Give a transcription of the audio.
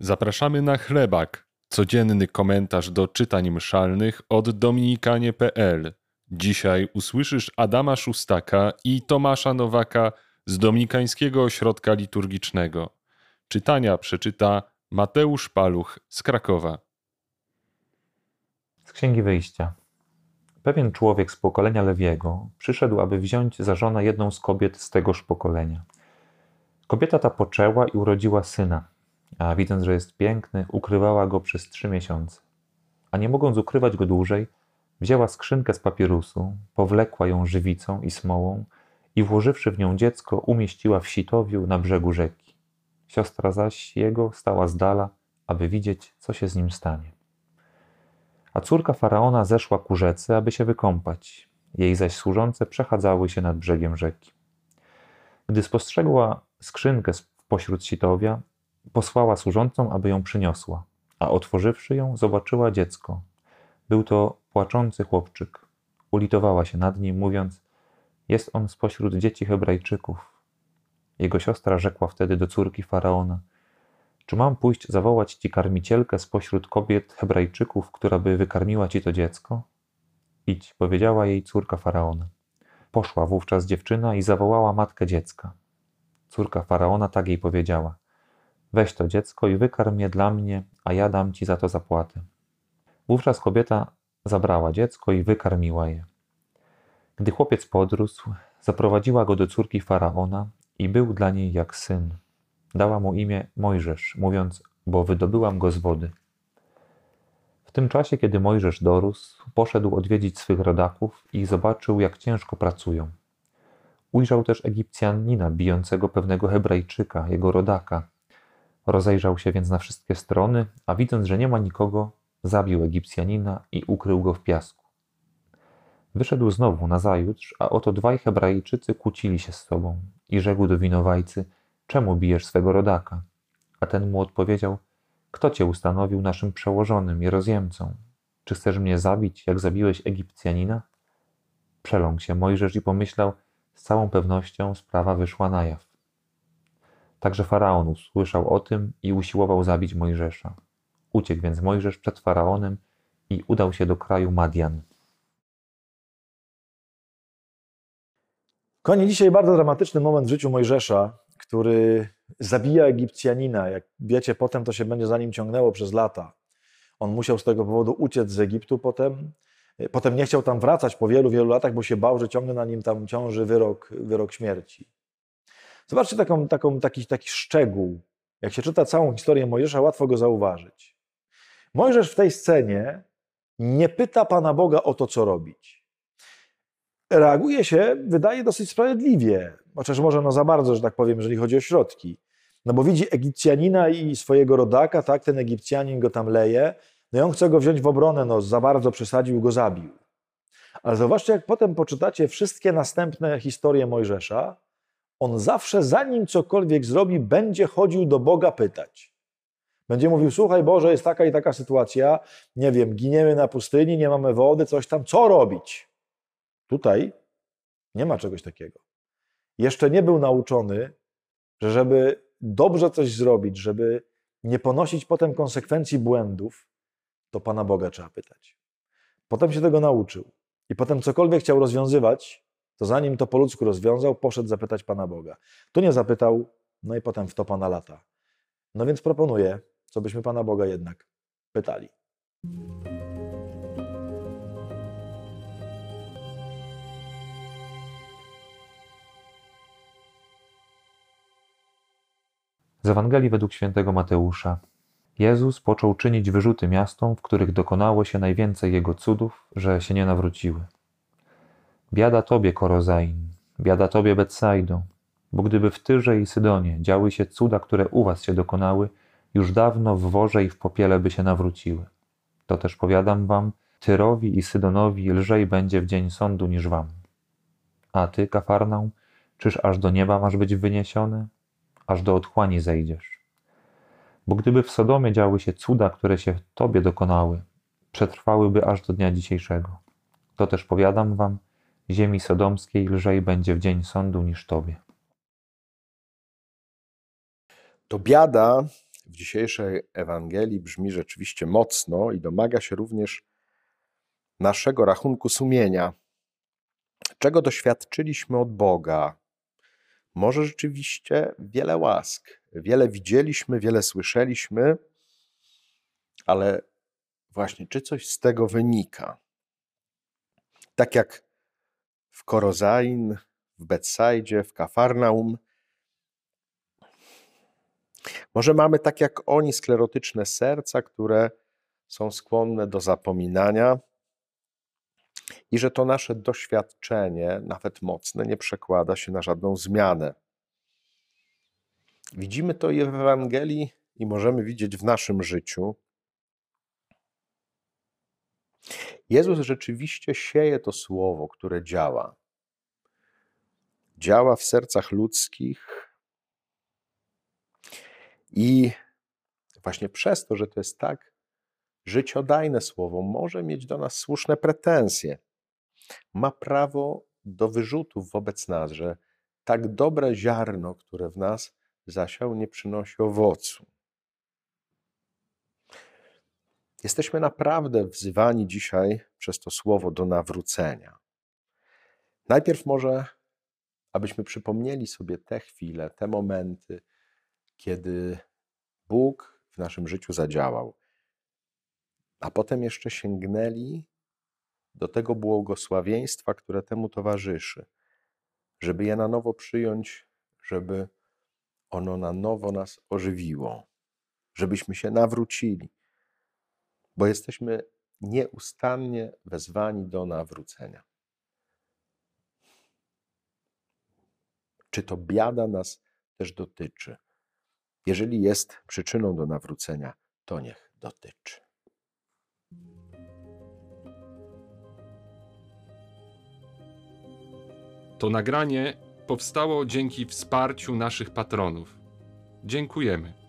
Zapraszamy na chlebak, codzienny komentarz do czytań mszalnych od dominikanie.pl. Dzisiaj usłyszysz Adama Szustaka i Tomasza Nowaka z Dominikańskiego Ośrodka Liturgicznego. Czytania przeczyta Mateusz Paluch z Krakowa. Z Księgi Wyjścia. Pewien człowiek z pokolenia Lewiego przyszedł, aby wziąć za żonę jedną z kobiet z tegoż pokolenia. Kobieta ta poczęła i urodziła syna, a widząc, że jest piękny, ukrywała go przez trzy miesiące. A nie mogąc ukrywać go dłużej, wzięła skrzynkę z papirusu, powlekła ją żywicą i smołą i włożywszy w nią dziecko, umieściła w sitowiu na brzegu rzeki. Siostra zaś jego stała z dala, aby widzieć, co się z nim stanie. A córka faraona zeszła ku rzece, aby się wykąpać. Jej zaś służące przechadzały się nad brzegiem rzeki. Gdy spostrzegła skrzynkę pośród sitowia, posłała służącą, aby ją przyniosła, a otworzywszy ją, zobaczyła dziecko. Był to płaczący chłopczyk. Ulitowała się nad nim, mówiąc: Jest on spośród dzieci Hebrajczyków. Jego siostra rzekła wtedy do córki faraona: Czy mam pójść zawołać ci karmicielkę spośród kobiet Hebrajczyków, która by wykarmiła ci to dziecko? Idź, powiedziała jej córka faraona. Poszła wówczas dziewczyna i zawołała matkę dziecka. Córka faraona tak jej powiedziała: Weź to dziecko i wykarm je dla mnie, a ja dam ci za to zapłatę. Wówczas kobieta zabrała dziecko i wykarmiła je. Gdy chłopiec podrósł, zaprowadziła go do córki faraona i był dla niej jak syn. Dała mu imię Mojżesz, mówiąc: Bo wydobyłam go z wody. W tym czasie, kiedy Mojżesz dorósł, poszedł odwiedzić swych rodaków i zobaczył, jak ciężko pracują. Ujrzał też Egipcjanina bijącego pewnego Hebrajczyka, jego rodaka. Rozejrzał się więc na wszystkie strony, a widząc, że nie ma nikogo, zabił Egipcjanina i ukrył go w piasku. Wyszedł znowu na zajutrz, a oto dwaj Hebrajczycy kłócili się z sobą i rzekł do winowajcy: Czemu bijesz swego rodaka? A ten mu odpowiedział: Kto cię ustanowił naszym przełożonym i rozjemcą? Czy chcesz mnie zabić, jak zabiłeś Egipcjanina? Przeląkł się Mojżesz i pomyślał: Z całą pewnością sprawa wyszła na jaw. Także faraon usłyszał o tym i usiłował zabić Mojżesza. Uciekł więc Mojżesz przed faraonem i udał się do kraju Madian. Koni dzisiaj bardzo dramatyczny moment w życiu Mojżesza, który zabija Egipcjanina. Jak wiecie, potem to się będzie za nim ciągnęło przez lata. On musiał z tego powodu uciec z Egiptu potem. Potem nie chciał tam wracać po wielu, wielu latach, bo się bał, że ciągle na nim tam ciąży wyrok, wyrok śmierci. Zobaczcie taką, taką, taki, taki szczegół. Jak się czyta całą historię Mojżesza, łatwo go zauważyć. Mojżesz w tej scenie nie pyta Pana Boga o to, co robić. Reaguje się, wydaje, dosyć sprawiedliwie, chociaż może no za bardzo, że tak powiem, jeżeli chodzi o środki. No bo widzi Egipcjanina i swojego rodaka, tak, ten Egipcjanin go tam leje, no i on chce go wziąć w obronę, no za bardzo przesadził, go zabił. Ale zobaczcie, jak potem poczytacie wszystkie następne historie Mojżesza, on zawsze, zanim cokolwiek zrobi, będzie chodził do Boga pytać. Będzie mówił: Słuchaj, Boże, jest taka i taka sytuacja, nie wiem, giniemy na pustyni, nie mamy wody, coś tam, co robić? Tutaj nie ma czegoś takiego. Jeszcze nie był nauczony, że żeby dobrze coś zrobić, żeby nie ponosić potem konsekwencji błędów, to Pana Boga trzeba pytać. Potem się tego nauczył. I potem cokolwiek chciał rozwiązywać, to zanim to po ludzku rozwiązał, poszedł zapytać Pana Boga. Tu nie zapytał, no i potem w to Pana lata. No więc proponuję, co byśmy Pana Boga jednak pytali. Z Ewangelii według świętego Mateusza. Jezus począł czynić wyrzuty miastom, w których dokonało się najwięcej Jego cudów, że się nie nawróciły. Biada Tobie, Korozain, biada Tobie, Betsaido, bo gdyby w Tyrze i Sydonie działy się cuda, które u Was się dokonały, już dawno w worze i w popiele by się nawróciły. To też powiadam Wam, Tyrowi i Sydonowi lżej będzie w dzień sądu niż Wam. A Ty, Kafarnaum, czyż aż do nieba masz być wyniesiony? Aż do otchłani zejdziesz. Bo gdyby w Sodomie działy się cuda, które się Tobie dokonały, przetrwałyby aż do dnia dzisiejszego. To też powiadam Wam, ziemi sodomskiej lżej będzie w dzień sądu niż tobie. To biada w dzisiejszej Ewangelii brzmi rzeczywiście mocno i domaga się również naszego rachunku sumienia. Czego doświadczyliśmy od Boga? Może rzeczywiście wiele łask, wiele widzieliśmy, wiele słyszeliśmy, ale właśnie czy coś z tego wynika? Tak jak w Korozain, w Betsajdzie, w Kafarnaum, może mamy tak jak oni sklerotyczne serca, które są skłonne do zapominania i że to nasze doświadczenie, nawet mocne, nie przekłada się na żadną zmianę. Widzimy to i w Ewangelii, i możemy widzieć w naszym życiu. Jezus rzeczywiście sieje to słowo, które działa. Działa w sercach ludzkich i właśnie przez to, że to jest tak życiodajne słowo, może mieć do nas słuszne pretensje. Ma prawo do wyrzutów wobec nas, że tak dobre ziarno, które w nas zasiał, nie przynosi owocu. Jesteśmy naprawdę wzywani dzisiaj przez to słowo do nawrócenia. Najpierw może, abyśmy przypomnieli sobie te chwile, te momenty, kiedy Bóg w naszym życiu zadziałał, a potem jeszcze sięgnęli do tego błogosławieństwa, które temu towarzyszy, żeby je na nowo przyjąć, żeby ono na nowo nas ożywiło, żebyśmy się nawrócili, bo jesteśmy nieustannie wezwani do nawrócenia. Czy to biada nas też dotyczy? Jeżeli jest przyczyną do nawrócenia, to niech dotyczy. To nagranie powstało dzięki wsparciu naszych patronów. Dziękujemy.